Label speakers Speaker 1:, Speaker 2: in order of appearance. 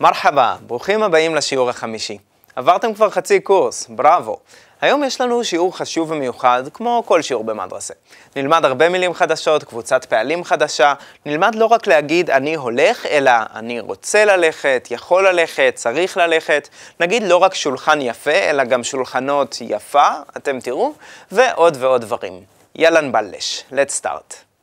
Speaker 1: מרחבה, ברוכים הבאים לשיעור החמישי. עברתם כבר חצי קורס, בראבו. היום יש לנו שיעור חשוב ומיוחד, כמו כל שיעור במדרסה. נלמד הרבה מילים חדשות, קבוצת פעלים חדשה, נלמד לא רק להגיד אני הולך, אלא אני רוצה ללכת, יכול ללכת, צריך ללכת. נגיד לא רק שולחן יפה, אלא גם שולחנות יפה, אתם תראו, ועוד ועוד דברים. יאללה נבלש, let's start.